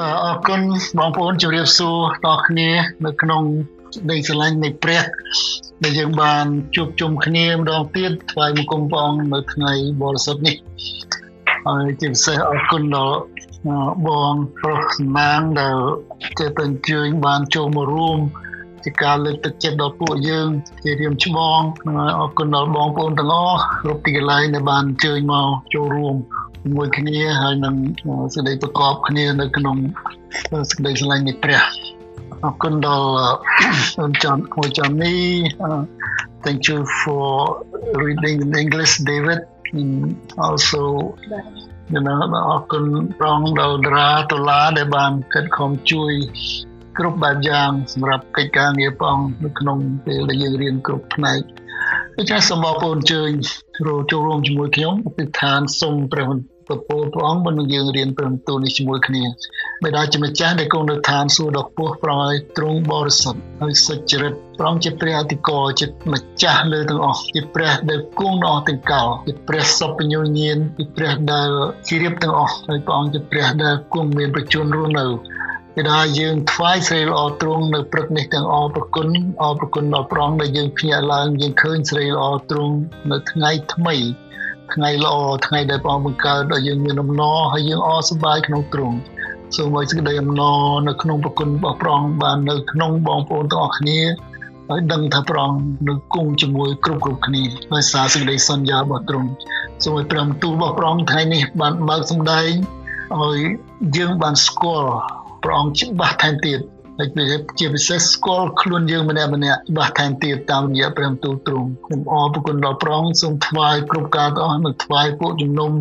បាទអរគុណបងប្អូនជម្រាបសួរដល់គ្នា នៅក្នុងនៃស្រឡាញ់នៃព្រះដែលយើងបានជួបជុំគ្នាម្ដងទៀតថ្វាយបង្គំព្រះអង្គនៅថ្ងៃបរិសុទ្ធនេះហើយជាពិសេសអរគុណដល់បងប្រុសសំណាងដែលចេះតែអញ្ជើញបានចូលមករួមជាការលើកទឹកចិត្តដល់ពួកយើងជារៀមច្បងអរគុណដល់បងប្អូនទាំងអស់គ្រប់ទីកន្លែងដែលបានអញ្ជើញមកចូលរួមជា មួយគ្នាហើយនឹងសេចក្តីប្រកបគ្នានៅក្នុងសេចក្តីស្រឡាញ់នៃព្រះអរគុណដល់អញ្ចឹងគួរចាំនេះ thank you for reading in English David and also you know អរគុណប្រងដល់តារាតឡាដែលបានកិត្តខំជួយគ្រប់បែបយ៉ាងសម្រាប់កិច្ចការងារព្រះអង្គនៅក្នុងពេលដែលយើងរៀនគ្រប់ផ្នែក ដូច្នេះសូមបងប្អូនអញ្ជើញចូលរួមជាមួយខ្ញុំអធិដ្ឋានសូមព្រះពពរព្រះអង្គមុននឹងយើងរៀនព្រមទូលនេះជាមួយគ្នាបិតាជាម្ចាស់ដែលគង់នៅឋានសួគ៌ដ៏ខ្ពស់ប្រងឲ្យទ្រង់បរិសុទ្ធហើយសុចរិតព្រះអង្គជាព្រះអធិការជាម្ចាស់លើទាំងអស់ជាព្រះដែលគង់នៅអស់ទាំងកលជាព្រះសពញ្ញញាណជាព្រះដែលជារៀបទាំងអស់ហើយព្រះអង្គជាព្រះដែលគង់មានប្រជញ្ញរស់នៅបិ តាយើងថ្វាយស្រីល្អទ្រង់នៅព្រឹកនេះទាំងអរប្រគុណអរប្រគុណដល់ព្រះអង្គដែលយើងភ្ញាក់ឡើងយើងឃើញស្រីល្អទ្រង់នៅថ្ងៃថ្មីថ្ងៃល្អថ្ងៃដែលព្រះអង្គបង្កើតឲ្យយើងមានអំណរហើយយើងអរសប្បាយក្នុងទ្រង់សូមឲ្យសេចក្តីអំណរនៅក្នុងប្រគុណរបស់ព្រះអង្គបាននៅក្នុងបងប្អូនទាំងអស់គ្នាហើយដឹងថាព្រះអង្គនៅគង់ជាមួយគ្រប់គ្រប់គ្នាដោយសារសេចក្តីសន្យារបស់ទ្រង់សូមឲ្យព្រះទូលរបស់ព្រះអង្គថ្ងៃនេះបានបើកសម្ដែងឲ្យយើងបានស្គាល់ ព្រះអង្គច្បាស់ថែមទៀតហើយជាពិសេសស្គាល់ខ្លួនយើងម្នាក់ម្នាក់ច្បាស់ថែមទៀតតាមរយៈព្រះទូលទ្រង់ខ្ញុំអរគុណដល់ព្រះអង្គសូមថ្វាយគ្រប់ការទាំងអស់និងថ្វាយពួកជំនុំ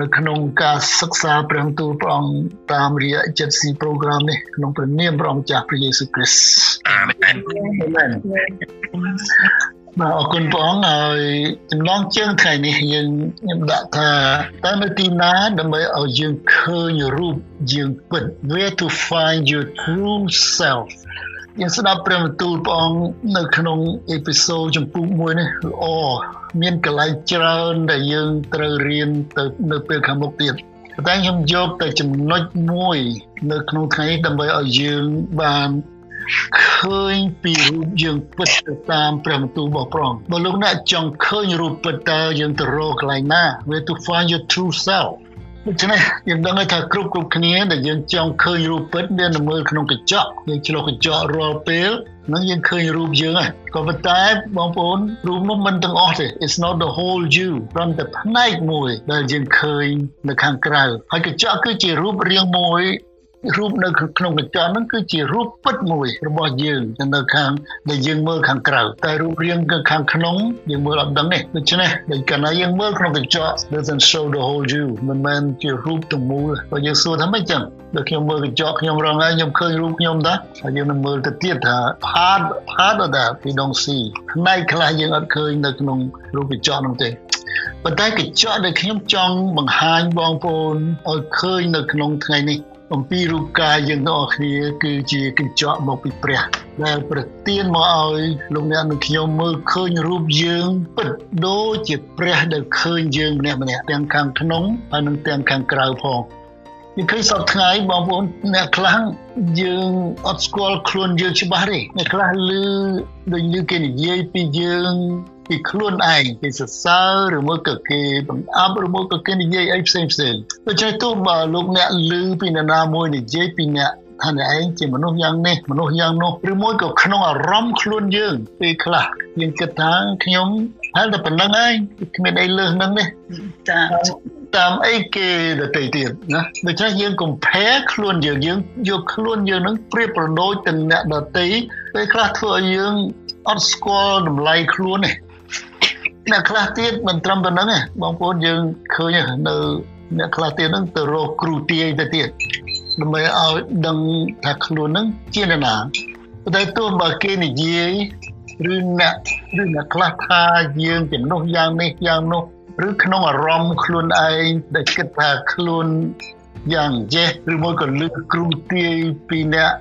នៅក្នុងការសិក្សាព្រះទូលព្រះអង្គតាមរយៈ JC program នេះក្នុងព្រះនាមព្រះអង្គចាស់ព្រះយេស៊ូវគ្រីស្ទអាមែនអាមែន បាទអរគុណព្រះអង្គហើយចំណងជើងថ្ងៃនេះយើងខ្ញុំដាក់ថាតើនៅទីណាដើម្បីឲ្យយើងឃើញរូបយើងពិត where to find your true self យើងស្ដាប់ព្រះបន្ទូលព្រះអង្គនៅក្នុងអេពីសូតចំពុកមួយនេះល្អមានកន្លែងច្រើនដែលយើងត្រូវរៀនទៅនៅពេលខាងមុខទៀតតែខ្ញុំយកតែចំណុចមួយ នៅក្នុងថ្ងៃនេះដើម្បីឲ្យយើងបាន ឃើញពីរូបយើងពិតទៅតាមព្រះបន្ទូលរបស់ព្រះបើលោកអ្នកចង់ឃើញរូបពិតតើយើងទៅរកកន្លែងណា where to find your true self ដូច្នេះយើងដឹងថាគ្រប់គ្រប់គ្នាដែលយើងចង់ឃើញរូបពិតមានមើលក្នុងកញ្ចក់យើងឆ្លុះកញ្ចក់រាល់ពេលនឹងយើងឃើញរូបយើងហើយក៏ប៉ុន្តែបងប្អូនរូបនោះមិនទាំងអស់ទេ it's not the whole you ព្រមតែផ្នែកមួយដែលយើងឃើញនៅខាងក្រៅហើយកញ្ចក់គឺជារូបរាងមួយ រូបនៅក្នុងកញ្ចក់ហ្នឹងគឺជារូបពិតមួយរបស់យើងនៅខាងដែលយើងមើលខាងក្រៅតែរូបរាងខាងក្នុងយើងមើលអត់ដឹងទេដូច្នេះដែលកាលណាយើងមើលក្នុងកញ្ចក់ doesn't show the whole you មិនមែនជារូបទាំងមូលបើយើងសួរថាម៉េចចឹងដល់ខ្ញុំមើលកញ្ចក់ខ្ញុំរងហើយខ្ញុំឃើញរូបខ្ញុំតាហើយយើងនឹងមើលទៅទៀតថា part part of that we don't see ផ្នែកខ្លះយើងអត់ឃើញនៅក្នុងរូបកញ្ចក់នោះទេប៉ុន្តែកញ្ចក់ដែលខ្ញុំចង់បង្ហាញបងប្អូនឲ្យឃើញនៅក្នុងថ្ងៃនេះ អំពីរូបកាយយើងទាំងអស់គ្នាគឺជាកញ្ចក់មកពីព្រះដែលប្រទានមកឲ្យលោកអ្នកនិងខ្ញុំមើលឃើញរូបយើងពិតដូចជាព្រះដែលឃើញយើងម្នាក់ម្នាក់ទាំងខាងក្នុងហើយនិងទាំងខាងក្រៅផងយើងឃើញសពថ្ងៃបងប្អូនអ្នកខ្លះយើងអត់ស្គាល់ខ្លួនយើងច្បាស់ទេអ្នកខ្លះឮដូចឮគេនិយាយពីយើង ពីខ្លួនឯងគេសរសើរឬមកក៏គេបង្អាប់ឬមកក៏គេនិយាយអីផ្សេងផ្សេងដូច្នេះទោះបើលោកអ្នកឮពីនរណាមួយនិយាយពីអ្នកថាអ្នកឯងជាមនុស្សយ៉ាងនេះមនុស្សយ៉ាងនោះឬមួយក៏ក្នុងអារម្មណ៍ខ្លួនយើងពេលខ្លះយើងគិតថាខ្ញុំហើយតែប៉ុណ្្នឹងឯងគ្មានអីលើសហ្នឹងទេចាតាមអីគេដទៃទៀតណាដូច្នេះយើង compare ខ្លួនយើងយើងយកខ្លួនយើងនឹងប្រៀបប្រដូចទៅអ្នកដទៃពេលខ្លះធ្វើឲ្យយើងអត់ស្គាល់តម្លៃខ្លួនទេ អ្នកខ្លះទៀតមិនត្រឹមប៉ុណ្្នឹងទេបងប្អូនយើងឃើញនៅអ្នកខ្លះទៀតហ្នឹងទៅរកគ្រូទាយទៅទៀតដើម្បីឲ្យដឹងថាខ្លួនហ្នឹងជានរណាតែទោះបើគេនិយាយឬអ្នកឬអ្នកខ្លះថាយើងជាមនុស្សយ៉ាងនេះយ៉ាងនោះឬក្នុងអារម្មណ៍ខ្លួនឯងដែលគិតថាខ្លួនយ៉ាងចេះឬមួយក៏លើកគ្រូទាយពីអ្នក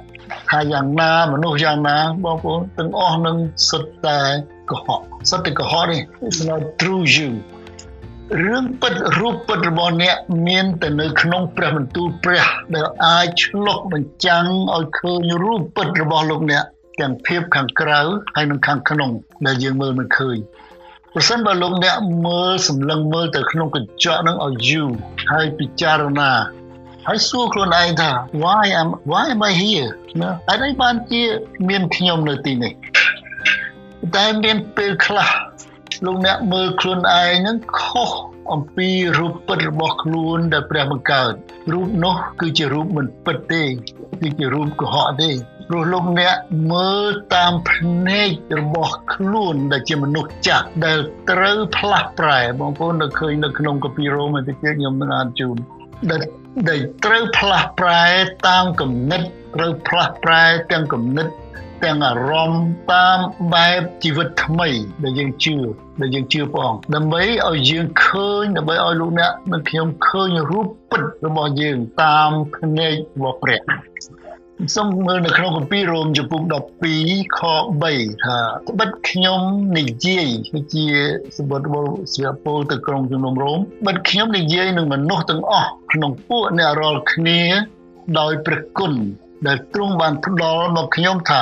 ថាយ៉ាងណាមនុស្សយ៉ាងណាបងប្អូនទាំងអស់នឹងសុទ្ធតែ កុហកសុទ្ធតែកុហកនេះ it's not true you រឿងពិតរូបពិតរបស់អ្នកមានតែនៅក្នុងព្រះបន្ទូលព្រះដែលអាចឆ្លុះបញ្ចាំងឲ្យឃើញរូបពិតរបស់លោកអ្នកទាំងភាពខាងក្រៅហើយនិងខាងក្នុងដែលយើងមើលមិនឃើញប្រសិនបើលោកអ្នកមើលសម្លឹងមើលទៅក្នុងកញ្ចក់នឹងឲ្យយូរហើយពិចារណាហើយសួរខ្លួនឯងថា why am why am I here ណាហើយបានជាមានខ្ញុំនៅទីនេះ តែមានពេលខ្លះលោកអ្នកមើលខ្លួនឯងនឹងខុសអំពីរូបពិតរបស់ខ្លួនដែលព្រះបង្កើតរូបនោះគឺជារូបមិនពិតទេគឺជារូបកុហកទេព្រោះលោកអ្នកមើលតាមភ្នែករបស់ខ្លួនដែលជាមនុស្សចាស់ដែលត្រូវផ្លាស់ប្រែបងប្អូននៅឃើញនៅក្នុងកាពីរ៉ូមកតិចខ្ញុំនឹងអានជូនដែលដែលត្រូវផ្លាស់ប្រែតាមគំនិតត្រូវផ្លាស់ប្រែទាំងគំនិត ទាំងអារម្មណ៍តាមបែបជីវិតថ្មីដែលយើងជឿដែលយើងជឿព្រះអង្គដើម្បីឲ្យយើងឃើញដើម្បីឲ្យលោកអ្នកនិងខ្ញុំឃើញរូបពិតរបស់យើងតាមភ្នែករបស់ព្រះសូមមើលនៅក្នុងគម្ពីររ៉ូមចំពុក12ខ3ថាត្បិតខ្ញុំនិយាយគឺជាសម្បត្តិរបស់ស្វាពលទៅក្រុងជំនុំរ៉ូមបិទខ្ញុំនិយាយនឹងមនុស្សទាំងអស់ក្នុងពួកអ្នករាល់គ្នាដោយព្រះគុណដែលទ្រង់បានផ្ដល់មកខ្ញុំថា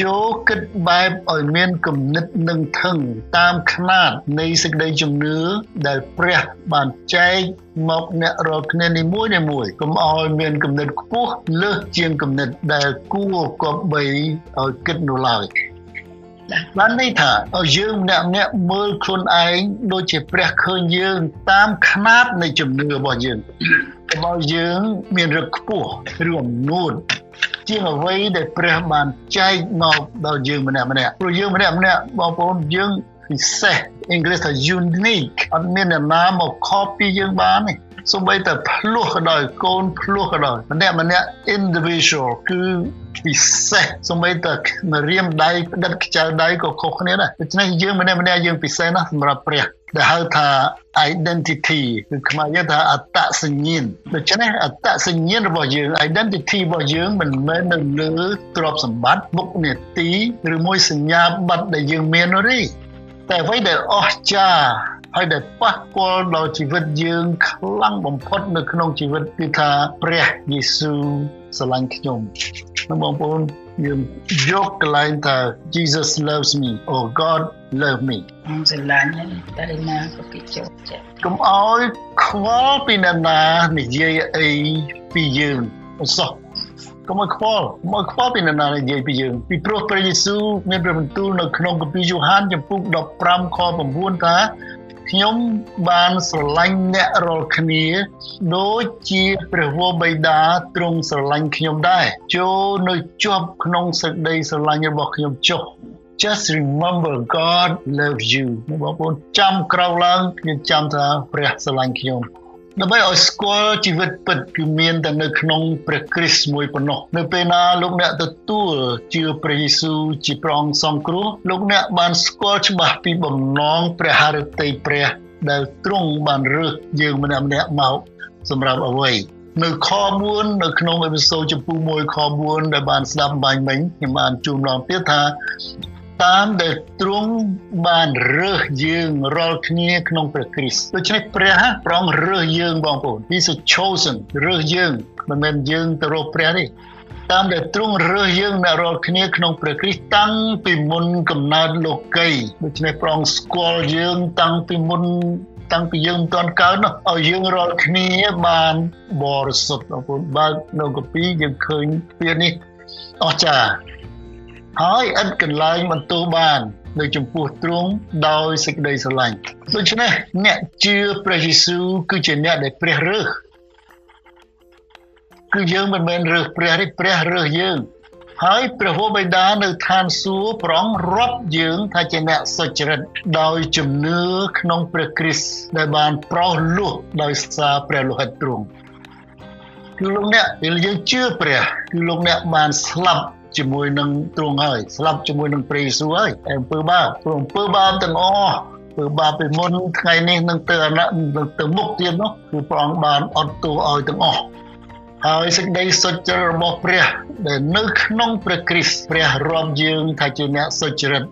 ចូលគិតបែបឲ្យមានគំនិតនឹងថឹងតាមຂ្នាតនៃសេចក្តីជំនឿដែលព្រះបានចែកមកអ្នករាល់គ្នានីមួយនីមួយកុំឲ្យមានគំនិតខ្ពស់លើសជាងគំនិតដែលគួរគប្បីឲ្យគិតនោះឡើយបានន័យថាឲ្យយើងម្នាក់ម្នាក់មើលខ្លួនឯងដូចជាព្រះឃើញយើងតាមຂ្នាតនៃជំនឿរបស់យើងរបស់យើងមានរឹកខ្ពស់ឬអំនួត ជាអ្វីដែលព្រះបានចែកមកដល់យើងម្នាក់ម្នាក់ព្រោះយើងម្នាក់ម្នាក់បងប្អូនយើងពិសេសអង់គ្លេសថា unique អត់មានអ្នកណាមក copy យើងបានទេសូម្បីតែភ្លោះក៏ដោយកូនភ្លោះក៏ដោយម្នាក់ម្នាក់ individual គឺពិសេសសូម្បីតែម្រាមដៃផ្ដិតខ្ចៅដៃក៏ខុសគ្នាដែរដូច្នេះយើងម្នាក់ម្នាក់យើងពិសេសណាស់សម្រាប់ព្រះ ដែលហៅថា identity គឺខ្មែរយើងថាអត្តសញ្ញាណដូច្នេះអត្តសញ្ញាណរបស់យើង identity របស់យើងមិនមែននៅលើទ្រព្យសម្បត្តិមុខនេតិឬមួយសញ្ញាបត្រដែលយើងមាននោះទេតែអ្វីដែលអស្ចារ្យហើយដែលប៉ះពាល់ដល់ជីវិតយើងខ្លាំងបំផុតនៅក្នុងជីវិតគឺថាព្រះយេស៊ូវស្រឡាញ់ខ្ញុំបងប្អូន យើងយកកន្លែងថា Jesus loves me or God love me ស្រឡាញ់តែណាក៏ពីចូលចិត្តកុំឲ្យខ្វល់ពីអ្នកណានិយាយអីពីយើងអសោះកុំឲ្យខ្វល់មកខ្វល់ពីអ្នកណានិយាយពីយើងពីព្រោះព្រះយេស៊ូវមានព្រះបន្ទូលនៅក្នុងគម្ពីរយ៉ូហានចំពុក15ខ9ថា ខ្ញុំបានស្រឡាញ់អ្នករាល់គ្នាដូចជាព្រះវរបិតាទ្រង់ស្រឡាញ់ខ្ញុំដែរចូលនៅជាប់ក្នុងសេចក្តីស្រឡាញ់របស់ខ្ញុំចុះ just remember God loves you បងប្អូនចាំក្រោកឡើងខ្ញុំចាំថាព្រះស្រឡាញ់ខ្ញុំ ដើម្បីឲ្យស្គាល់ជីវិតពិតគឺមានតែនៅក្នុងព្រះគ្រីស្ទមួយប៉ុណ្ណោះនៅពេលណាលោកអ្នកទទួលជឿព្រះយេស៊ូវជាព្រះអង្គសង្គ្រោះលោកអ្នកបានស្គាល់ច្បាស់ពីបំណងព្រះハរតីព្រះដែលទ្រង់បានរើសយើងម្នាក់ម្នាក់មកសម្រាប់អ្វីនៅខ4នៅក្នុងអេពីសូតចំពោះ1ខ4ដែលបានស្ដាប់បាញ់មិញខ្ញុំបានជូនម្ដងទៀតថា តាមដែលទ្រង់បានរើសយើងរាល់គ្នាក្នុងព្រះគ្រីស្ទដូច្នេះព្រះប្រងរើសយើងបងប្អូន He's chosen រើសយើងមិនមែនយើងទៅរកព្រះទេតាមដែលទ្រង់រើសយើងអ្នករាល់គ្នាក្នុងព្រះគ្រីស្ទតាំងពីមុនកំណើតលោកីដូច្នេះប្រងស្គាល់យើងតាំងពីមុនតាំងពីយើងមិនទាន់កើតនោះឲ្យយើងរាល់គ្នាបានបរិសុទ្ធបងប្អូនបើនៅកពីយើងឃើញពាក្យនេះអស្ចារ្យ ហើយឥតកន្លែងបន្ទោបាននៅចំពោះទ្រង់ដោយសេចក្តីស្រឡាញ់ដូច្នេះអ្នកជឿព្រះយេស៊ូវគឺជាអ្នកដែលព្រះរើសគឺយើងមិនមែនរើសព្រះទេព្រះរើសយើងហើយព្រះវរបិតានៅឋានសួគ៌ប្រងរាប់យើងថាជាអ្នកសុចរិតដោយជំនឿក្នុងព្រះគ្រីស្ទដែលបានប្រោសលោះដោយសារព្រះលោហិតទ្រង់គឺលោកអ្នកពេលយើងជឿព្រះគឺលោកអ្នកបានស្លាប់ ជាមួយនឹងទ្រង់ហើយស្លាប់ជាមួយនឹងព្រះយេស៊ូវហើយអំពើបាបព្រោះអំពើបាបទាំងអស់ធ្វើបាបពីមុនថ្ងៃនេះនឹងទៅអននឹងទៅមុខទៀតនោះគឺព្រះអង្គបានអត់ទោសឲ្យទាំងអស់ហើយសេចក្តីសុចរិតរបស់ព្រះដែលនៅក្នុងព្រះគ្រីស្ទព្រះរាប់យើងថាជាអ្នកសុចរិត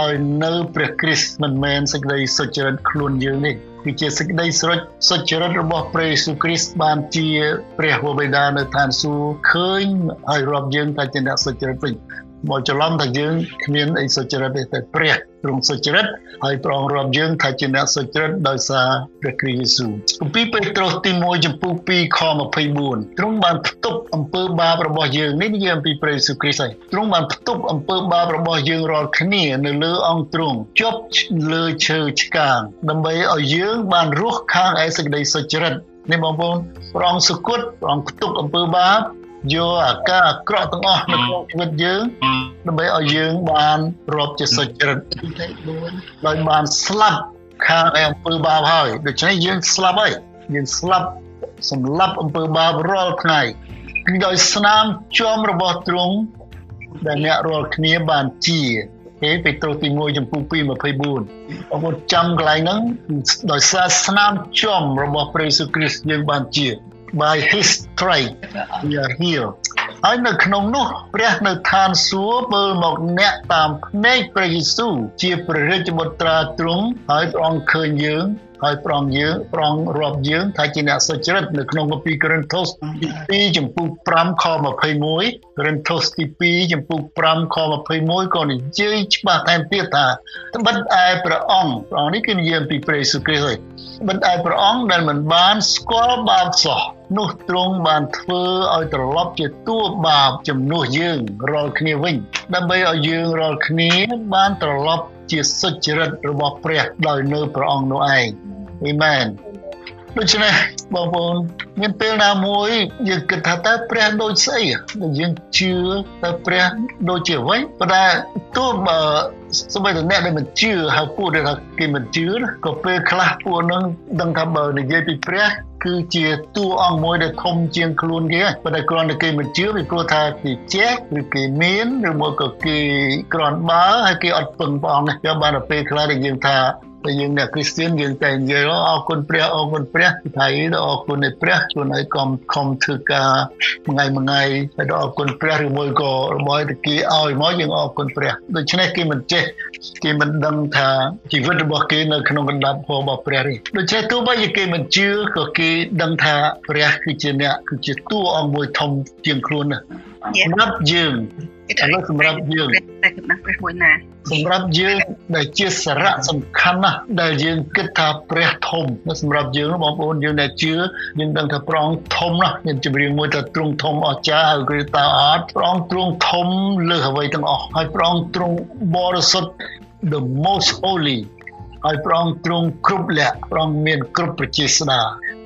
ដោយនៅព្រះគ្រីស្ទមិនមែនសេចក្តីសុចរិតខ្លួនយើងនេះ គឺជាសេចក្តីស្រេចសុចរិតរបស់ព្រះយេស៊ូវគ្រីស្ទបានជាព្រះវរបិតានៅឋានសួគ៌ឃើញហើយរាប់យើងថាជាអ្នកសុចរិតវិញ មកច្រឡំថាយើងគ្មានអីសុចរិតទេតែព្រះទ្រង់សុចរិតហើយព្រះអង្គរាប់យើងថាជាអ្នកសុចរិតដោយសារព្រះគ្រីស្ទយេស៊ូវគម្ពីរពេត្រុសទី1ចំពោះ2ខ24ទ្រង់បានផ្ទុកអំពើបាបរបស់យើងនេះនិយាយអំពីព្រះយេស៊ូវគ្រីស្ទហើយទ្រង់បានផ្ទុកអំពើបាបរបស់យើងរាល់គ្នានៅលើអង្គទ្រង់ជប់លើឈើឆ្កាងដើម្បីឲ្យយើងបានរស់ខាងឯសេចក្តីសុចរិតនេះបងប្អូនព្រះអង្គសុគតព្រះអង្គផ្ទុកអំពើបាប យកអាការអាក្រក់ទាំងអស់នៅក្នុងជីវិតយើងដើម្បីឲ្យយើងបានរាប់ជាសុចរិត24ដោយបានស្លាប់ខាងអំពើបាបហើយដូច្នេះយើងស្លាប់ហើយយើងស្លាប់សម្លាប់អំពើបាបរាល់ថ្ងៃគឺដោយស្នាមជាំរបស់ទ្រង់ដែលអ្នករាល់គ្នាបានជាគេពេត្រុសទី1ចំពោះ2:24បងប្អូនចាំកន្លែងហ្នឹងដោយសារស្នាមជាំរបស់ព្រះយេស៊ូវគ្រីស្ទយើងបានជា by his strength we are healed ហើយនៅក្នុងនោះព្រះនៅឋានសួគ៌មើលមកអ្នកតាមភ្នែកព្រះយេស៊ូវជាព្រះរាជបុត្រាទ្រង់ហើយព្រះអង្គឃើញយើង ហើយប្រងយើងប្រងរាប់យើងថាជាអ្នកសុចរិតនៅក្នុងគម្ពីរកូរិនថូសទី2ចំពុក5ខ21កូរិនថូសទី2ចំពុក5ខ21ក៏និយាយច្បាស់ថែមទៀតថាត្បិតឯព្រះអង្គព្រះអង្គនេះគឺនិយាយពីព្រះយេស៊ូវគ្រីស្ទហើយត្បិតឯព្រះអង្គដែលមិនបានស្គាល់បាបសោះនោះទ្រង់បានធ្វើឲ្យត្រឡប់ជាតួបាបជំនួសយើងរាល់គ្នាវិញដើម្បីឲ្យយើងរាល់គ្នាបានត្រឡប់ ជាសុចរិតរបស់ព្រះដោយនៅព្រះអង្គនោះឯងអេមែន ដូច្នេះបងប្អូនមានពេលណាមួយយើងគិតថាតើព្រះដូចស្អីយើងជឿតើព្រះដូចជាអ្វីប៉ុន្តែទោះបើសម្បីតែអ្នកដែលមិនជឿហើយពួកដែលថាគេមិនជឿក៏ពេលខ្លះពួកនឹងដឹងថាបើនិយាយពីព្រះគឺជាតួអង្គមួយដែលធំជាងខ្លួនគេហើយប៉ុន្តែគ្រាន់តែគេមិនជឿពីព្រោះថាគេចេះឬគេមានឬមកក៏គេគ្រាន់បើហើយគេអត់ពឹងព្រះអង្គនេះបានទៅពេលខ្លះដែលយើងថា តែយើងអ្នកគ្រីស្ទានយើងតែនិយាយអរគុណព្រះអរគុណព្រះថៃអរគុណនៃព្រះជួយឲ្យកុំខំធ្វើការមួយថ្ងៃមួយថ្ងៃហើយអរគុណព្រះឬមួយក៏របស់តែគេឲ្យមកយើងអរគុណព្រះដូច្នេះគេមិនចេះគេមិនដឹងថាជីវិតរបស់គេនៅក្នុងកណ្ដាប់របស់ព្រះនេះដូច្នេះទោះបីជាគេមិនជឿក៏គេដឹងថាព្រះគឺជាអ្នកគឺជាតួអង្គមួយធំជាងខ្លួនណា សម្រាប់យើងឥឡូវសម្រាប់យើងតែគិតណាស់ព្រះមួយណាសម្រាប់យើងដែលជាសារៈសំខាន់ណាស់ដែលយើងគិតថាព្រះធំសម្រាប់យើងបងប្អូនយើងដែលជឿយើងដឹងថាព្រះអង្គធំណាស់មានចម្រៀងមួយថាទ្រង់ធំអស្ចារ្យហើយគឺតើអត់ព្រះអង្គទ្រង់ធំលើសអ្វីទាំងអស់ហើយព្រះអង្គទ្រង់បរិសុទ្ធ the most holy ហើយព្រះអង្គទ្រង់គ្រប់លក្ខព្រះអង្គមានគ្រប់ប្រជាស្ដា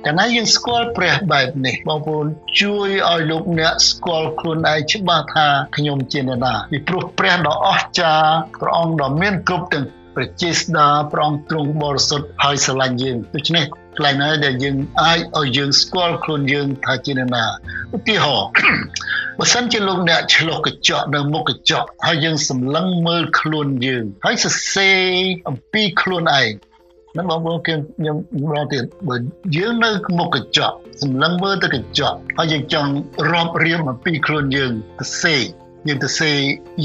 កាលណាយើងស្គាល់ព្រះបែបនេះបងប្អូនជួយឲ្យលោកអ្នកស្គាល់ខ្លួនឯងច្បាស់ថាខ្ញុំជាអ្នកណាពីព្រោះព្រះដ៏អស្ចារ្យព្រះអង្គដ៏មានគ្រប់ទាំងប្រជាស្ដាព្រះអង្គទ្រង់បរិសុទ្ធហើយស្រឡាញ់យើងដូច្នេះកន្លែងណាដែលយើងអាចឲ្យយើងស្គាល់ខ្លួនយើងថាជាអ្នកណាឧទាហរណ៍បើសិនជាលោកអ្នកឆ្លុះកញ្ចក់នៅមុខកញ្ចក់ហើយយើងសម្លឹងមើលខ្លួនយើងហើយសរសេរអំពីខ្លួនឯង នឹងបងប្អូនគេខ្ញុំរកទៀតបើយើងនៅមុខកញ្ចក់សម្លឹងមើលទៅកញ្ចក់ហើយយើងចង់រាប់រៀបអំពីខ្លួនយើងទៅសេយើងទៅសេ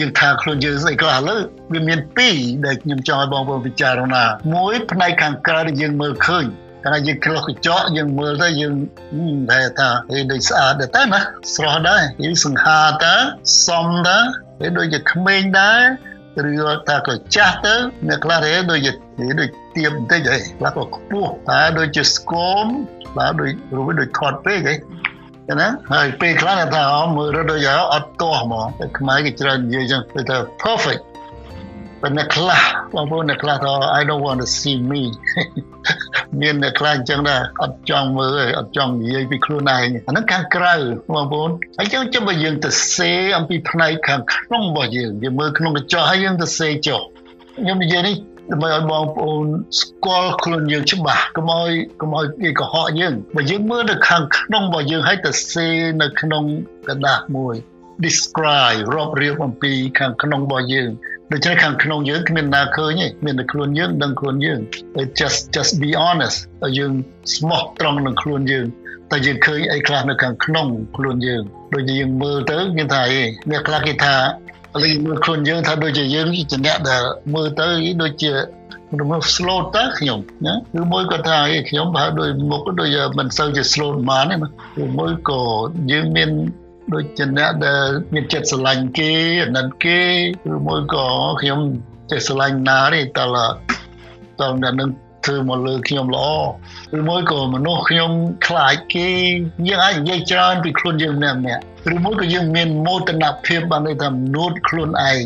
យើងថាខ្លួនយើងស្អីខ្លះលើវាមានពីរដែលខ្ញុំចង់ឲ្យបងប្អូនពិចារណាមួយផ្នែកខាងក្រៅដែលយើងមើលឃើញតែយើងក្លោះកញ្ចក់យើងមើលទៅយើងតែថាវាដូចស្អាតដែរតែណាស្រស់ដែរយើងសង្ហាតើសមតើវាដូចជាក្មេងដែរឬថាក៏ចាស់ទៅអ្នកខ្លះទេដូចជាដូច ទៀមបន្តិចហីខ្លះក៏ខ្ពស់តែដូចជាស្គមបាទដូចរូបដូចខាត់ពេកហីណាហើយពេលខ្លះថាមើលរត់ដូចអត់ទាស់ហ្មងតែខ្មែរគេច្រើននិយាយចឹងទៅ perfect ប៉ុន្តែខ្លះបងប្អូនអ្នកខ្លះថា I don't want to see me មានអ្នកខ្លះអញ្ចឹងដែរអត់ចង់មើលអត់ចង់និយាយពីខ្លួនឯងអាហ្នឹងខាងក្រៅបងប្អូនហើយចឹងចាំបើយើងទៅសេអំពីផ្នែកខាងក្នុងរបស់យើងយើងមើលក្នុងកញ្ចក់ហើយយើងទៅសេចុះខ្ញុំនិយាយនេះ ដើម្បីឲ្យបងប្អូនស្គាល់ខ្លួនយើងច្បាស់កុំឲ្យកុំឲ្យគេកុហកយើងបើយើងមើលនៅខាងក្នុងរបស់យើងហើយទៅសេនៅក្នុងกระดาษមួយ describe រាប់រៀបអំពីខាងក្នុងរបស់យើងដូច្នេះខាងក្នុងយើងគ្មានណាឃើញទេមានតែខ្លួនយើងដឹងខ្លួនយើង just just be honest តែយើងស្មោះត្រង់នឹងខ្លួនយើងតែយើងឃើញអីខ្លះនៅខាងក្នុងខ្លួនយើងដូចយើងមើលទៅគេថាអីអ្នកខ្លះគេថា ឥឡូវមើលខ្លួនយើងថាដូចជាយើងជាអ្នកដែលមើលទៅដូចជាខ្ញុំ slow តើខ្ញុំណាគឺមួយគាត់ថាខ្ញុំប្រហែលដោយមុខដូចមិនសូវជា slow បានទេគឺមួយក៏យើងមានដូចជាអ្នកដែលមានចិត្តស្រឡាញ់គេអាណិតគេឬមួយក៏ខ្ញុំចេះស្រឡាញ់ណាទេតើតើអ្នកនឹងធ្វើមកលើខ្ញុំល្អឬមួយក៏មនុស្សខ្ញុំខ្លាចគេយើងអាចនិយាយច្រើនពីខ្លួនយើងម្នាក់ម្នាក់ ឬមួយក៏យើងមានមោទនភាពបានន័យថានួតខ្លួនឯង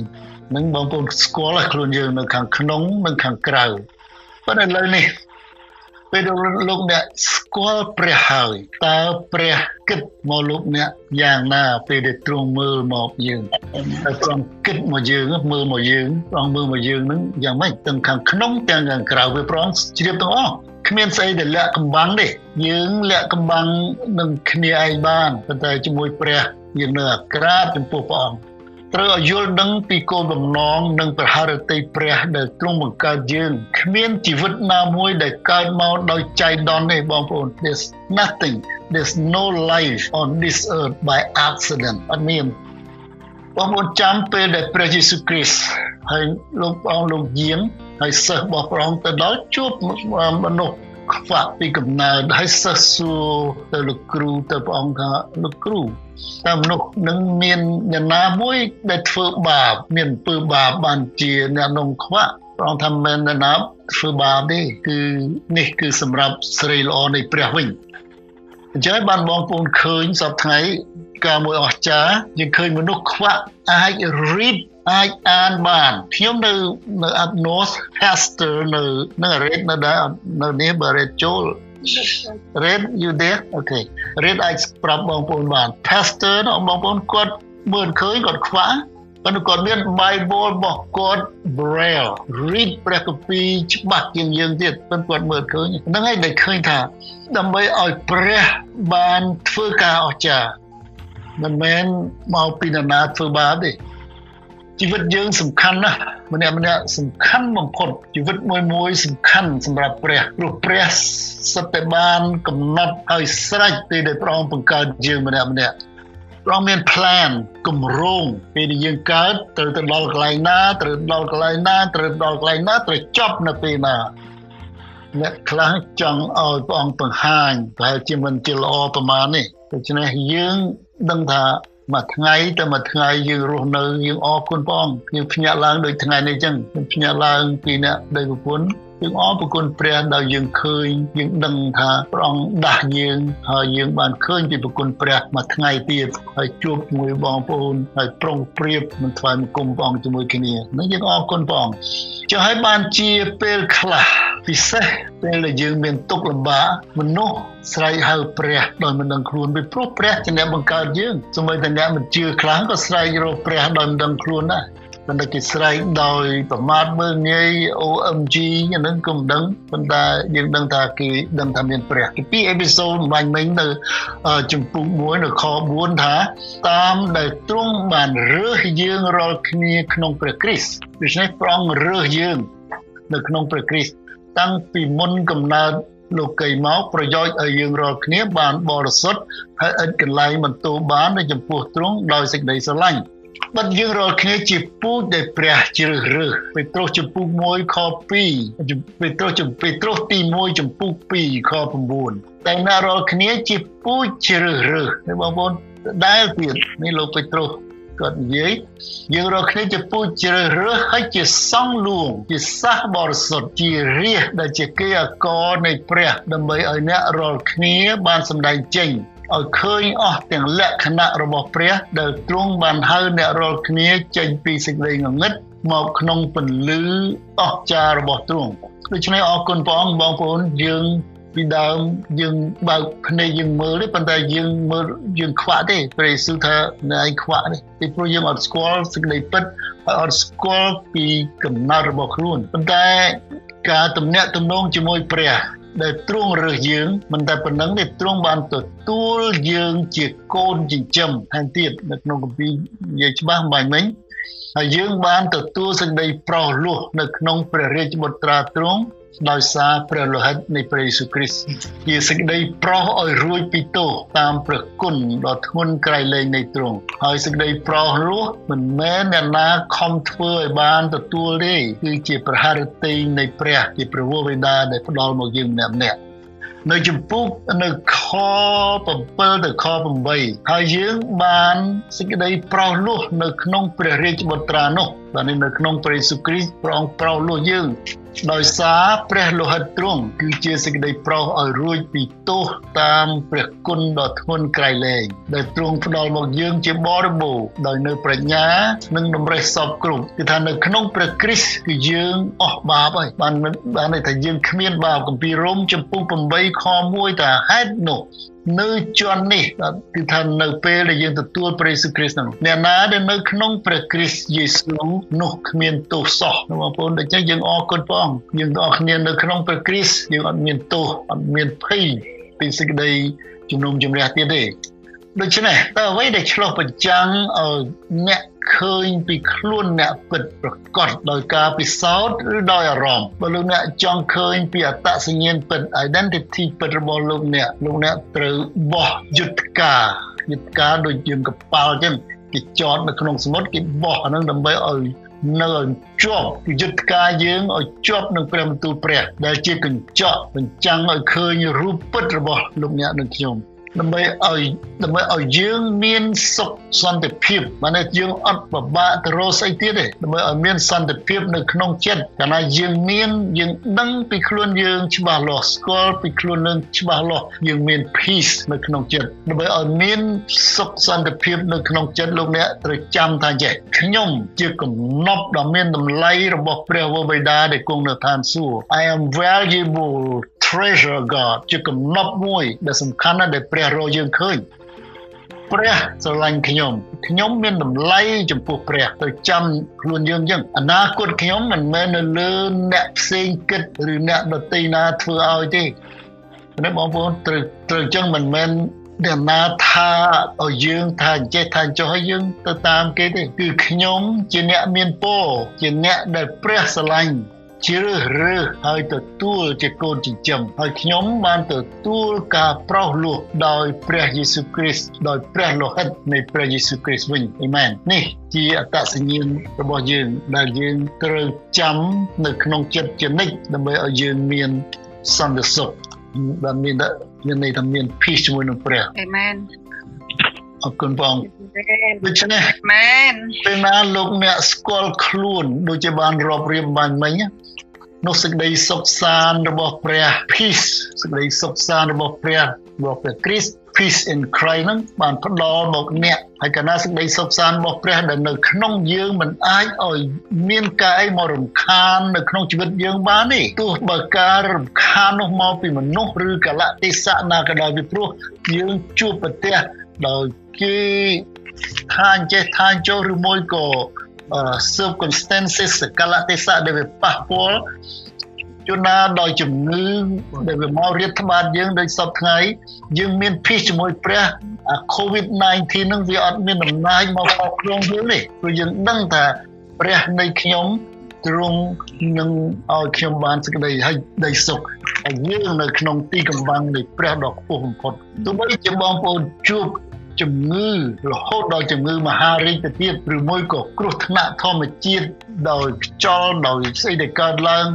នឹងបងប្អូនស្គាល់ខ្លួនយើងនៅខាងក្នុងនិងខាងក្រៅប៉ុន្តែឥឡូវនេះពេលលោកអ្នកស្គាល់ព្រះហើយតើព្រះគិតមកលោកអ្នកយ៉ាងណាពេលដែលទ្រង់មើលមកយើងតែទ្រង់គិតមកយើងមើលមកយើងទ្រង់មើលមកយើងនឹងយ៉ាងម៉េចទាំងខាងក្នុងទាំងខាងក្រៅវាប្រងជ្រាបទាំងអស់ គ្មានស្អីដែលលាក់កំបាំងទេយើងលាក់កំបាំងនឹងគ្នាឯងបានប៉ុន្តែជាមួយព្រះយើងនៅអាក្រាតចំពោះព្រះអង្គត្រូវឲ្យយល់ដឹងពីគោលបំណងនិងប្រហារតីព្រះដែលទ្រង់បង្កើតយើងគ្មានជីវិតណាមួយដែលកើតមកដោយចៃដន្យទេបងប្អូន there's nothing there's no life on this earth by accident អត់មាន បងប្អូនចាំពេលដែលព្រះយេស៊ូវគ្រីស្ទហើយលោកព្រះអង្គលោកយាងហើយសិស្សរបស់ព្រះអង្គទៅដល់ជួបមនុស្សខ្វាក់ពីកំណើតហើយសិស្សសួរទៅលោកគ្រូទៅព្រះអង្គថាលោកគ្រូតើមនុស្សនឹងមានអ្នកណាមួយដែលធ្វើបាបមានអំពើបាបបានជាអ្នកនំខ្វាក់ព្រះអង្គថាមិនអ្នកណាធ្វើបាបទេគឺនេះគឺសម្រាប់ស្រីល្អនៃព្រះវិញ អញ្ចឹងបានបងប្អូនឃើញសពថ្ងៃការមួយអស្ចារ្យយើងឃើញមនុស្សខ្វាក់អាច read អាចអានបានខ្ញុំនៅនៅ up north pastor នៅនៅ read នៅដែរនៅនេះបើ read ចូល read you there okay read អាចប្រាប់បងប្អូនបាន pastor បងប្អូនគាត់មើលឃើញគាត់ខ្វះ ប៉ុន្តែគាត់មាន Bible របស់គាត់ Braille read ព្រះគម្ពីរច្បាស់ជាងយើងទៀតប៉ុន្តែគាត់មើលឃើញហ្នឹងហើយដែលឃើញថា ដើម្បីឲ្យព្រះបានធ្វើការអស្ចារ្យមិនមែនមកពីនរណាធ្វើបាបទេជីវិតយើងសំខាន់ណាស់ម្នាក់ម្នាក់សំខាន់បំផុតជីវិតមួយមួយសំខាន់សម្រាប់ព្រះព្រោះព្រះសិតតែបានកំណត់ឲ្យស្រេចពេលដែលព្រះអង្គបង្កើតយើងម្នាក់ម្នាក់ ព្រះអង្គមាន plan គម្រោងពេលដែលយើងកើតត្រូវទៅដល់កន្លែងណាត្រូវដល់កន្លែងណាត្រូវដល់កន្លែងណាត្រូវចប់នៅពេលណាអ្នកខ្លះចង់ឲ្យព្រះអង្គបង្ហាញប្រហែលជាមិនជាល្អប្រមាណនេះដូច្នេះយើងដឹងថាមួយថ្ងៃទៅមួយថ្ងៃយើងរស់នៅយើងអរគុណព្រះអង្គយើងភ្ញាក់ឡើងដូចថ្ងៃនេះអញ្ចឹងខ្ញុំភ្ញាក់ឡើងពីអ្នកដីប្រពន្ធ យើងអរគុណព្រះដែលយើងឃើញយើងដឹងថាព្រះអង្គដាស់យើងហើយយើងបានឃើញពីប្រគុណព្រះមួយថ្ងៃទៀតហើយជួបជាមួយបងប្អូនហើយប្រុងប្រៀបនឹងថ្វាយបង្គំព្រះអង្គជាមួយគ្នានេះយើងអរគុណព្រះអង្គចុះហើយបានជាពេលខ្លះពិសេសពេលដែលយើងមានទុក្ខលំបាកមនុស្សស្រែកហៅព្រះដោយមិនដឹងខ្លួនពីព្រោះព្រះជាអ្នកបង្កើតយើងសូម្បីតែអ្នកមិនជឿខ្លាំងក៏ស្រែករកព្រះដោយមិនដឹងខ្លួនដែរ ប៉ុន្តែគេស្រែកដោយប្រមាថមើលងាយ OMG ហ្នឹងក៏មិនដឹងប៉ុន្តែយើងដឹងថាគេដឹងថាមានព្រះពីអេពីសូតបាញ់មិញនៅចំពុក1នៅខ4ថាតាមដែលទ្រង់បានរើសយើងរាល់គ្នាក្នុងព្រះគ្រីស្ទដូច្នេះព្រះអង្គរើសយើងនៅក្នុងព្រះគ្រីស្ទតាំងពីមុនកំណើតលោកីមកប្រយោជន៍ឲ្យយើងរាល់គ្នាបានបរិសុទ្ធហើយឥតកន្លែងបន្ទោបាននៅចំពោះទ្រង់ដោយសេចក្តីស្រឡាញ់ បាត់យើងរាល់គ្នាជាពូជដែលព្រះជ្រើសរើសពេត្រុសចំពុក1ខ2ពេត្រុសចំពេត្រុសទី1ចំពុក2ខ9តែណារាល់គ្នាជាពូជជ្រើសរើសបងប្អូនដែលទៀតនេះលោកពេត្រុសគាត់និយាយយើងរកគ្នាជាពូជជ្រើសរើសហើយជាសង្ឃលួងជាសាសបរិសុទ្ធជារាជដែលជាគេអកនៃព្រះដើម្បីឲ្យអ្នករាល់គ្នាបានសម្ដែងចេញ ឲ្យឃើញអស់ទាំងលក្ខណៈរបស់ព្រះដែលទ្រង់បានហៅអ្នករាល់គ្នាចេញពីសេចក្តីងងឹតមកក្នុងពន្លឺអស្ចារ្យរបស់ទ្រង់ដូច្នេះអរគុណព្រះអង្គបងប្អូនយើងពីដើមយើងបើកភ្នែកយើងមើលទេប៉ុន្តែយើងមើលយើងខ្វាក់ទេព្រះយេស៊ូវថាអ្នកឯងខ្វាក់ទេពីព្រោះយើងអត់ស្គាល់សេចក្តីពិតហើយអត់ស្គាល់ពីកំណត់របស់ខ្លួនប៉ុន្តែការទំនាក់ទំនងជាមួយព្រះ ដែលទ្រង់រើសយើងមិនតែប៉ុណ្្នឹងទេទ្រង់បានទទួលយើងជាកូនចិញ្ចឹមថែមទៀតនៅក្នុងគម្ពីរនិយាយច្បាស់បាញ់មិញហើយយើងបានទទួលសេចក្តីប្រោសលោះនៅក្នុងព្រះរាជបុត្រាទ្រង់ដោយសារព្រះលោហិតនៃព្រះយេស៊ូវគ្រីស្ទជាសេចក្តីប្រោសឲ្យរួចពីទោសតាមព្រះគុណដ៏ធ្ងន់ក្រៃលែងនៃទ្រង់ហើយសេចក្តីប្រោសនោះមិនមែនអ្នកណាខំធ្វើឲ្យបានទទួលទេគឺជាប្រហារតីនៃព្រះជាព្រះវរបិតាដែលផ្ដល់មកយើងម្នាក់ម្នាក់នៅចំពុកនៅខ7ទៅខ8ហើយយើងបានសេចក្តីប្រោសលោះនៅក្នុងព្រះរាជបុត្រានោះបាទនៅក្នុងព្រះយេស៊ូវគ្រីស្ទព្រះអង្គប្រោសលោះយើងដោយសារព្រះលោហិតទ្រង់គឺជាសេចក្តីប្រោសឲ្យរួចពីទោសតាមព្រះគុណដ៏ធ្ងន់ក្រៃលែងដែលទ្រង់ផ្ដល់មកយើងជាបរិបូរណ៍ដោយនៅប្រាជ្ញានិងតម្រេះសពគ្រប់គឺថានៅក្នុងព្រះគ្រីស្ទគឺយើងអស់បាបហើយបានបានន័យថាយើងគ្មានបាបគម្ពីររ៉ូមចំពុក8ខ1ថាហេតុនោះ នៅជាន់នេះគឺថានៅពេលដែលយើងទទួលព្រះយេស៊ូវគ្រីស្ទនោះអ្នកណាដែលនៅក្នុងព្រះគ្រីស្ទយេស៊ូវនោះគ្មានទោសសោះបងប្អូនដូច្នេះយើងអរគុណព្រះអង្គយើងទាំងអស់គ្នានៅក្នុងព្រះគ្រីស្ទយើងអត់មានទោសអត់មានភ័យពីសេចក្តីជំនុំជម្រះទៀតទេ ដូច្នេះតើអ្វីដែលឆ្លោះបញ្ចាំងឲ្យអ្នកឃើញពីខ្លួនអ្នកពិតប្រកបដោយការពិសោធន៍ឬដោយអារម្មណ៍បើលោកអ្នកចង់ឃើញពីអត្តសញ្ញាណពិត identity ពិតរបស់លោកអ្នកលោកអ្នកត្រូវបោះយុទ្ធការយុទ្ធការដូចយើងកប៉ាល់ចឹងគេចតនៅក្នុងសមុទ្រគេបោះអានឹងដើម្បីឲ្យនៅជាប់យុទ្ធការយើងឲ្យជាប់នឹងព្រះបន្ទូលព្រះ ដែលជាកញ្ចក់បញ្ចាំងឲ្យឃើញរូបពិតរបស់លោកអ្នកនិងខ្ញុំ ដើម្បីឲ្យដើម្បីឲ្យយើងមានសុខសន្តិភាពបានតែយើងអត់ពិបាកទៅរកស្អីទៀតទេដើម្បីឲ្យមានសន្តិភាពនៅក្នុងចិត្តកាលណាយើងមានយើងដឹងពីខ្លួនយើងច្បាស់លាស់ស្គាល់ពីខ្លួនយើងច្បាស់លាស់យើងមាន peace នៅក្នុងចិត្តដើម្បីឲ្យមានសុខសន្តិភាពនៅក្នុងចិត្តលោកអ្នកត្រូវចាំថាចេះខ្ញុំជាកំណប់ដ៏មានតម្លៃរបស់ព្រះវរបិតាដែលគង់នៅឋានសួគ៌ I am valuable treasure God ជាកំណប់មួយ ដែលសំខាន់ណាស់ដែលព្រះរកយើងឃើញព្រះស្រឡាញ់ខ្ញុំខ្ញុំមានតម្លៃចំពោះព្រះទៅចាំខ្លួនយើងចឹងអនាគតខ្ញុំមិនមែននៅលើអ្នកផ្សេងគិតឬអ្នកដតីណាធ្វើឲ្យទេនេះបងប្អូនត្រូវត្រូវចឹងមិនមែនដែលណាថាឲ្យយើងថាចេះថាចុះឲ្យយើងទៅតាមគេទេគឺខ្ញុំជាអ្នកមានពរជាអ្នកដែលព្រះស្រឡាញ់ ជ្រើសរើសហើយទទួលជាកូនចិញ្ចឹមហើយខ្ញុំបានទទួលការប្រោសលោះដោយព្រះយេស៊ូវគ្រីស្ទដោយព្រះលោហិតនៃព្រះយេស៊ូវគ្រីស្ទវិញអេមែននេះជាអត្តសញ្ញាណរបស់យើងដែលយើងត្រូវចាំនៅក្នុងចិត្តជានិច្ចដើម្បីឲ្យយើងមានសន្តិសុខដែលមានមានន័យថាមាន peace ជាមួយនឹងព្រះអេមែនអរគុណបងដូច្នេះមែនពេលណាលោកអ្នកស្គាល់ខ្លួនដូចជាបានរាប់រៀបបាញ់មិញ នោះសេចក្តីសុខសាន្តរបស់ព្រះ peace សេចក្តីសុខសាន្តរបស់ព្រះរបស់ព្រះគ្រីស្ទ peace in Christ នឹងបានផ្ដល់មកអ្នកហើយកណាសេចក្តីសុខសាន្តរបស់ព្រះដែលនៅក្នុងយើងមិនអាចឲ្យមានការអីមករំខាននៅក្នុងជីវិតយើងបានទេទោះបើការរំខាននោះមកពីមនុស្សឬកលៈទេសៈណាក៏ដោយពីព្រោះយើងជួបប្រទះដោយគេថាអញ្ចេះថាចុះឬមួយក៏ circumstances កលៈទេសៈដែលវាប៉ះពាល់ជួនណាដោយជំងឺដែលវាមករៀបថ្បាតយើងដោយសពថ្ងៃយើងមានភីសជាមួយព្រះ COVID-19 នឹងវាអត់មានដំណើរមកមកក្នុងយើងទេព្រោះយើងដឹងថាព្រះនៃខ្ញុំទ្រង់នឹងឲ្យខ្ញុំបានសេចក្តីហើយដីសុខហើយយើងនៅក្នុងទីកំបាំងនៃព្រះដ៏ខ្ពស់បំផុតទោះបីជាបងប្អូនជួប ជំងឺរហូតដល់ជំងឺមហារីកទៅទៀតឬមួយក៏គ្រោះថ្នាក់ធម្មជាតិដោយខ្យល់ដោយស្អីដែលកើតឡើង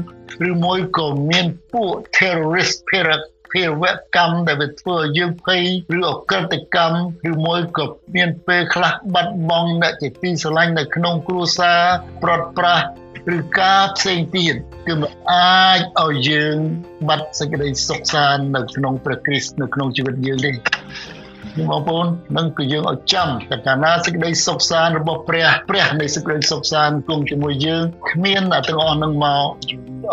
ឬមួយក៏មានពួក terrorist ភារកិច្ចភាវកម្មដែលវាធ្វើឲ្យយើងភ័យឬអកតកម្មឬមួយក៏មានពេលខ្លះបាត់បង់អ្នកជាទីស្រឡាញ់នៅក្នុងគ្រួសារប្រត់ប្រាស់ឬការផ្សេងទៀតគឺមិនអាចឲ្យយើងបាត់សេចក្តីសុខសាន្តនៅក្នុងព្រះគ្រីស្ទនៅក្នុងជីវិតយើងទេ បងប្អូននឹងគឺយើងឲ្យចាំតែកាលណាសេចក្តីសុខសាន្តរបស់ព្រះព្រះនៃសេចក្តីសុខសាន្តគង់ជាមួយយើងគ្មានទាំងអស់នឹងមក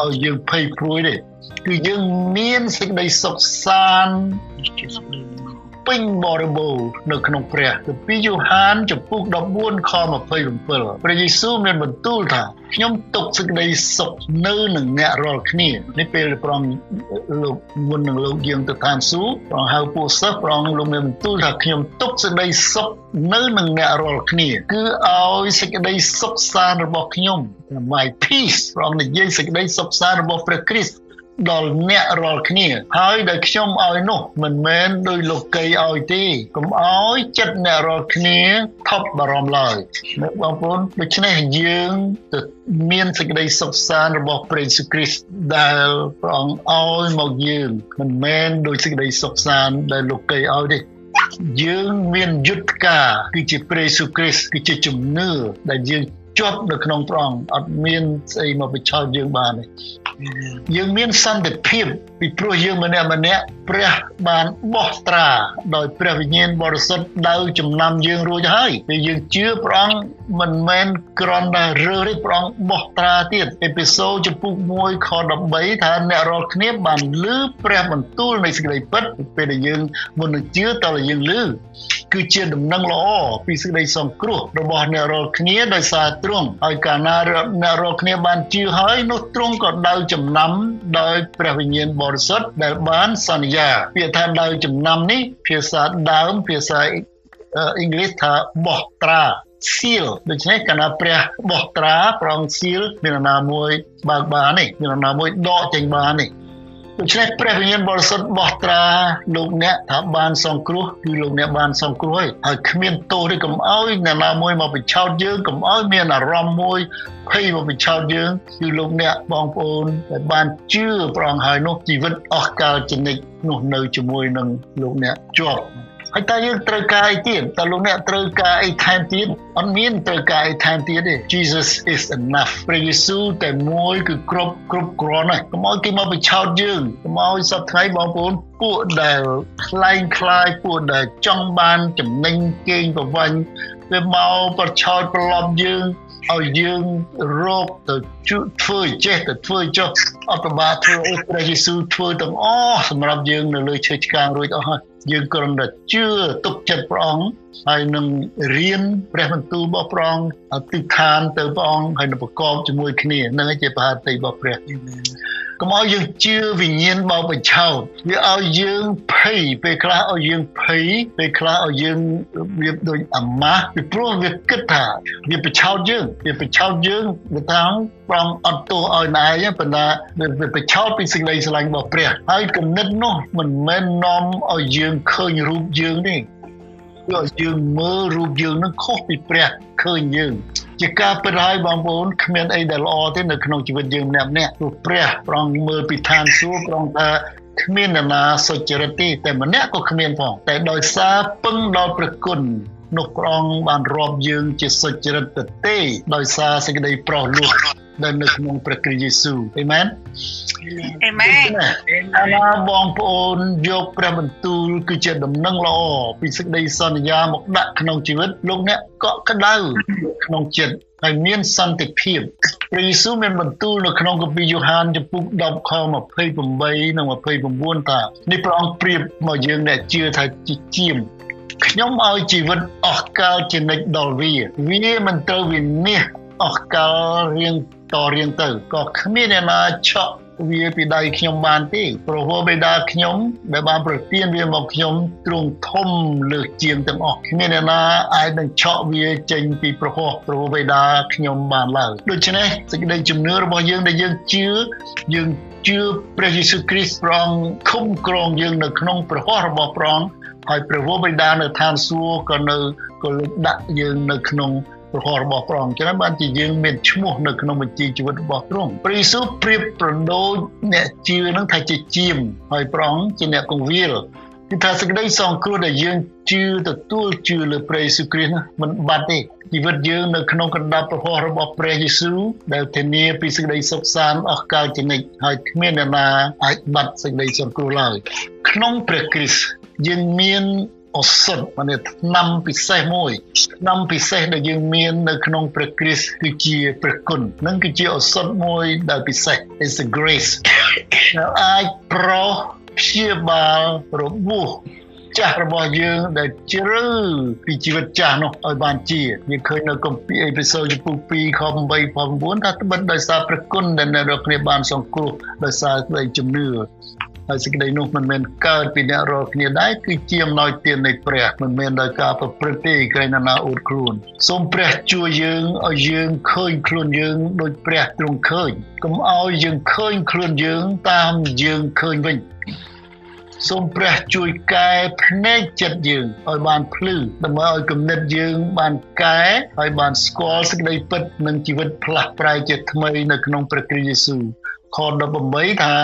ឲ្យយើងភ័យព្រួយទេគឺយើងមានសេចក្តីសុខសាន្តពេញបរិបូរណ៍នៅក្នុងព្រះគម្ពីរយ៉ូហានចំពុក14ខ27ព្រះយេស៊ូវមានបន្ទូលថាខ្ញុំទុកសេចក្តីសុខនៅនឹងអ្នករាល់គ្នានេះពេលព្រះអង្គលោកមុននឹងលោកយើងទៅឋានសួគ៌ព្រះអង្គហៅពួកសិស្សព្រះអង្គលោកមានបន្ទូលថាខ្ញុំទុកសេចក្តីសុខនៅនឹងអ្នករាល់គ្នា គឺឲ្យសេចក្តីសុខសាន្តរបស់ខ្ញុំ my peace ព្រះអង្គនិយាយសេចក្តីសុខសាន្តរបស់ព្រះគ្រីស្ទ ដល់អ្នករាល់គ្នា ហើយដែលខ្ញុំឲ្យនោះមិនមែនដោយលោកីឲ្យទេកុំឲ្យចិត្តអ្នករាល់គ្នាថប់បារម្ភឡើយបងប្អូនដូច្នេះយើងទៅមានសេចក្តីសុខសាន្តរបស់ព្រះយេស៊ូវគ្រីស្ទដែលព្រះអង្គឲ្យមកយើងមិនមែនដោយសេចក្តីសុខសាន្តដែលលោកីឲ្យទេយើងមានយុទ្ធការគឺជាព្រះយេស៊ូវគ្រីស្ទគឺជាជំនឿដែលយើង ជាប់នៅក្នុងព្រះអង្គអត់មានស្អីមកបញ្ឆោតយើងបានទេយើងមានសន្តិភាព ពីព្រោះយើងម្នាក់ម្នាក់ព្រះបានបោះត្រាដោយព្រះវិញ្ញាណបរិសុទ្ធដៅចំណាំយើងរួចហើយពេលយើងជឿព្រះអង្គមិនមែនគ្រាន់តែរើសទេព្រះអង្គបោះត្រាទៀតអេពីសូតចំពុក1ខ13ថាអ្នករាល់គ្នាបានលឺព្រះបន្ទូលនៃសេចក្តីពិតពេលដែលយើងមុននឹងជឿតើយើងលឺគឺជាដំណឹងល្អពីសេចក្តីសង្គ្រោះរបស់អ្នករាល់គ្នាដោយសារទ្រង់ហើយកាលណាអ្នករាល់គ្នាបានជឿហើយនោះទ្រង់ក៏ដៅចំណាំដោយព្រះវិញ្ញាណបរិសុទ្ធដែលបានសន្យាពាក្យថាដៅចំណាំនេះភាសាដើមភាសាអ៊ីងលីសថាបោះត្រាសៀលដូច្នេះកាលណាព្រះបោះត្រាប្រងសៀលមានណាមួយបើកបាននេះមានណាមួយដកចេញបាននេះ ដូច្នេះព្រះវិញ្ញាណបរិសុទ្ធបោះត្រាលោកអ្នកថាបានសង្គ្រោះគឺលោកអ្នកបានសង្គ្រោះហើយហើយគ្មានទោសទេកុំអោយអ្នកណាមួយមកបញ្ឆោតយើងកុំអោយមានអារម្មណ៍មួយភ័យមកបញ្ឆោតយើងគឺលោកអ្នកបងប្អូនដែលបានជឿប្រងហើយនោះជីវិតអស់កលចនិចនោះនៅជាមួយនឹងលោកអ្នកជាប់ ហើយតើយើងត្រូវការអីទៀតតើលោកអ្នកត្រូវការអីថែមទៀតអត់មានត្រូវការអីថែមទៀតទេ Jesus is enough ព្រះយេស៊ូវតែមួយគឺគ្រប់គ្រប់គ្រាន់ហើយកុំឲ្យគេមកបញ្ឆោតយើងកុំឲ្យសពថ្ងៃបងប្អូនពួកដែលខ្លែងខ្លាយពួកដែលចង់បានចំណេញគេងប្រវាញ់វាមកប្រឆោតប្រឡប់យើងឲ្យយើងរកទៅធ្វើចេះទៅធ្វើចុះអត់ប្របាធ្វើអីព្រះយេស៊ូវធ្វើទាំងអស់សម្រាប់យើងនៅលើឈើឆ្កាងរួចអស់ហើយ យើងគ្រាន់តែជឿទុកចិត្តព្រះអង្គហើយនឹងរៀនព្រះបន្ទូលរបស់ព្រះអង្គទិដ្ឋានទៅព្រះអង្គហើយនឹងប្រកបជាមួយគ្នានឹងជាបហាតិរបស់ព្រះ កុំឲ្យយើងជឿវិញ្ញាណបោកបញ្ឆោតវាឲ្យយើងភ័យពេលខ្លះឲ្យយើងភ័យពេលខ្លះឲ្យយើងវាដូចអាម៉ាស់ពីព្រោះវាគិតថាវាបញ្ឆោតយើងវាបញ្ឆោតយើងវាថាប្រងអត់ទោសឲ្យណែប៉ុន្តែវាបញ្ឆោតពីសេចក្តីស្រឡាញ់របស់ព្រះហើយគំនិតនោះមិនមែននាំឲ្យយើងឃើញរូបយើងទេគឺឲ្យយើងមើលរូបយើងនឹងខុសពីព្រះឃើញយើង ជាការពិតហើយបងប្អូនគ្មានអីដែលល្អទេនៅក្នុងជីវិតយើងម្នាក់ម្នាក់ព្រោះព្រះប្រងមើលពីឋានសួគ៌ប្រងថាគ្មាននរណាសុចរិតទេតែម្នាក់ក៏គ្មានផងតែដោយសារពឹងដល់ព្រះគុណនោះព្រះអង្គបានរាប់យើងជាសុចរិតទៅទេដោយសារសេចក្តីប្រោសលោះ ដែលនៅក្នុងព្រះគ្រីស្ទយេស៊ូវអេមែនអេមែនអាណាបងប្អូនយកព្រះបន្ទូលគឺជាដំណឹងល្អពីសេចក្តីសន្យាមកដាក់ក្នុងជីវិតលោកអ្នកកក់ក្ដៅក្នុងចិត្តហើយមានសន្តិភាពព្រះយេស៊ូវមានបន្ទូលនៅក្នុងគម្ពីរយ៉ូហានចំពុក10ខ28និង29ថានេះព្រះអង្គប្រៀបមកយើងអ្នកជឿថាជាជាមខ្ញុំឲ្យជីវិតអស់កលជានិច្ចដល់វាវាមិនត្រូវវិនិច្ឆ័យ អស់កលរៀងតរៀងទៅក៏គ្មានអ្នកណាឆក់វាពីដៃខ្ញុំបានទេព្រោះបេដាខ្ញុំដែលបានប្រទានវាមកខ្ញុំទ្រង់ធំលើសជាងទាំងអស់គ្មានអ្នកណាអាចនឹងឆក់វាចេញពីប្រហោះព្រោះបេដាខ្ញុំបានឡើយដូច្នេះសេចក្តីជំនឿរបស់យើងដែលយើងជឿយើងជឿព្រះយេស៊ូវគ្រីស្ទព្រះអង្គឃុំក្រងយើងនៅក្នុងប្រហោះរបស់ព្រះអង្គហើយព្រះវរបិតានៅឋានសួគ៌ក៏នៅក៏លើកដាក់យើងនៅក្នុង ព្រះហស្ថរបស់ព្រះអង្គចឹងបានជាយើងមានឈ្មោះនៅក្នុងបញ្ជីជីវិតរបស់ទ្រង់ព្រះយេស៊ូវប្រៀបប្រដូចអ្នកជឿនឹងថាជាជាមហើយព្រះអង្គជាអ្នកគង្វាលគឺថាសេចក្តីសង្គ្រោះដែលយើងជឿទទួលជឿលើព្រះយេស៊ូវគ្រីស្ទមិនបាត់ទេជីវិតយើងនៅក្នុងកណ្ដាប់ព្រះហស្ថរបស់ព្រះយេស៊ូវដែលធានាពីសេចក្តីសុខសាន្តអស់កលជានិច្ចហើយគ្មានអ្នកណាអាចបាត់សេចក្តីសង្គ្រោះឡើយក្នុងព្រះគ្រីស្ទយើងមាន ឱសថ ମାନେ ឆ្នាំពិសេសមួយឆ្នាំពិសេសដែលយើងមាននៅក្នុងព្រះគ្រីស្ទគឺជាព្រះគុណនឹងគឺជាឱសថមួយដែលពិសេស is a grace ដែលអាចប្រោសព្យាបាលរបួសចាស់របស់យើងដែលជ្រៅពីជីវិតចាស់នោះឲ្យបានជាយើងឃើញនៅគម្ពីរអេពីសូតចំពុក2ខ8 9ថាត្បិតដោយសារព្រះគុណដែលអ្នករាល់គ្នាបានសង្គ្រោះដោយសារសេចក្តីជំនឿ ហហើយសេចក្តីនោះមិនមែនកើតពីអ្នករាល់គ្នាដែរគឺជាអំណោយទាននៃព្រះមិនមែនដោយការប្រព្រឹត្តទេក្រែងណាអួតខ្លួនសូមព្រះជួយយើងឲ្យយើងឃើញខ្លួនយើងដោយព្រះទ្រង់ឃើញកុំឲ្យយើងឃើញខ្លួនយើងតាមយើងឃើញវិញសូមព្រះជួយកែភ្នែកចិត្តយើងឲ្យបានភ្លឺដើម្បីឲ្យគំនិតយើងបានកែឲ្យបានស្គាល់សេចក្តីពិតនិងជីវិតផ្លាស់ប្រែជាថ្មីនៅក្នុងព្រះគ្រីស្ទយេស៊ូវ ខ18ថា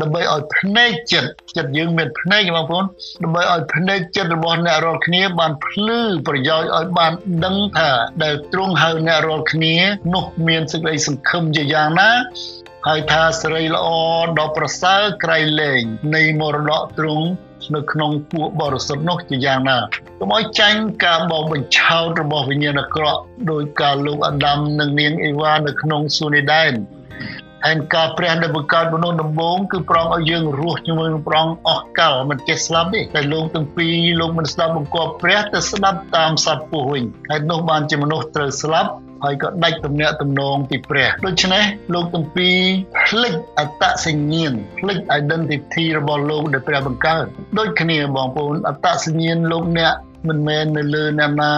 ដើម្បីឲ្យភ្នែកចិត្តចិត្តយើងមានភ្នែកបងប្អូនដើម្បីឲ្យភ្នែកចិត្តរបស់អ្នករាល់គ្នាបានភ្លឺប្រយោជន៍ឲ្យបានដឹងថាដែលទ្រង់ហៅអ្នករាល់គ្នានោះមានសេចក្តីសង្ឃឹមជាយ៉ាងណាហើយថាសេរីល្អដ៏ប្រសើរក្រៃលែងនៃមរតកទ្រង់នៅក្នុងពួកបរិសុទ្ធនោះជាយ៉ាងណាកុំឲ្យចាញ់ការបោកបញ្ឆោតរបស់វិញ្ញាណអាក្រក់ដោយការលោកអាដាមនិងនាងអេវ៉ានៅក្នុងសួនអេដែន ហើយការព្រះដែលបង្កើតមនុស្សដំបូងគឺប្រងឲ្យយើងរស់ជាមួយនឹងប្រងអស់កលមិនចេះស្លាប់ទេតែលោកទាំងពីរលោកមិនស្ដាប់បង្គាប់ព្រះតែស្ដាប់តាមសត្វពស់វិញហើយនោះបានជាមនុស្សត្រូវស្លាប់ហើយក៏ដាច់ទំនាក់ទំនងពីព្រះដូច្នេះលោកទាំងពីរផ្លិចអត្តសញ្ញាណផ្លិច identity របស់លោកដែលព្រះបង្កើតដូចគ្នាបងប្អូនអត្តសញ្ញាណលោកអ្នកមិនមែននៅលើអ្នកណា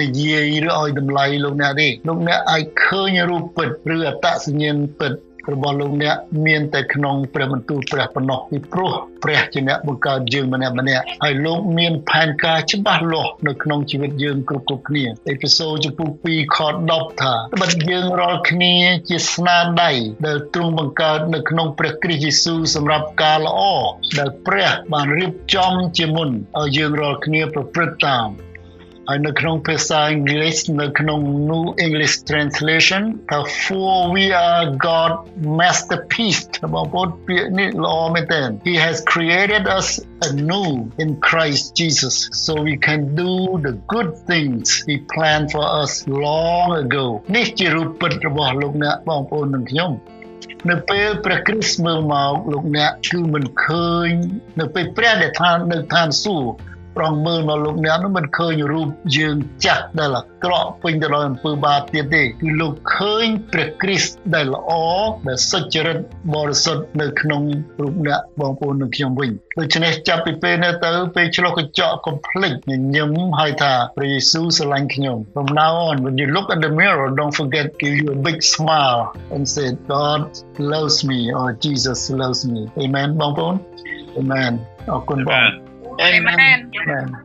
និយាយឬឲ្យតម្លៃលោកអ្នកទេលោកអ្នកអាចឃើញរូបពិតឬអត្តសញ្ញាណពិតរបស់លោកអ្នកមានតែក្នុងព្រះបន្ទូលព្រះប៉ុណ្ណោះពីព្រោះព្រះជាអ្នកបង្កើតយើងម្នាក់ម្នាក់ហើយលោកមានផែនការច្បាស់លាស់នៅក្នុងជីវិតយើងគ្រប់គ្រប់គ្នាអេពីសូតចំពោះ2ខ10ថាបិទយើងរាល់គ្នាជាស្នាដៃដែលទ្រង់បង្កើតនៅក្នុងព្រះគ្រីស្ទយេស៊ូវសម្រាប់ការល្អដែលព្រះបានរៀបចំជាមុនឲ្យយើងរាល់គ្នាប្រព្រឹត្តតាមហើយ នៅក្នុងភាសាអង់គ្លេសនៅក្នុង New English Translation ថា for we are God masterpiece បងប្អូនពាក្យនេះល្អមែនទែន He has created us anew in Christ Jesus so we can do the good things he planned for us long ago នេះជារូបពិតរបស់លោកអ្នកបងប្អូននិងខ្ញុំនៅពេលព្រះគ្រីស្ទមើលមកលោកអ្នកគឺមិនឃើញនៅពេលព្រះដែលថានៅឋានសួគ៌ ប្រងមើលមកលោកអ្នកនោះមិនឃើញរូបយើងចាស់ដែលអាក្រក់ពេញទៅដោយអំពើបាបទៀតទេគឺលោកឃើញព្រះគ្រីស្ទដែលល្អដែលសុចរិតបរិសុទ្ធនៅក្នុងរូបអ្នកបងប្អូននឹងខ្ញុំវិញដូច្នេះចាប់ពីពេលនេះទៅពេលឆ្លុះកញ្ចក់កុំភ្លេចញញឹមហើយថាព្រះយេស៊ូវស្រឡាញ់ខ្ញុំ From now on when you look at the mirror don't forget give you a big smile and say God loves me or Jesus loves me amen បងប្អូន amen អរគុណបង Amen. Amen.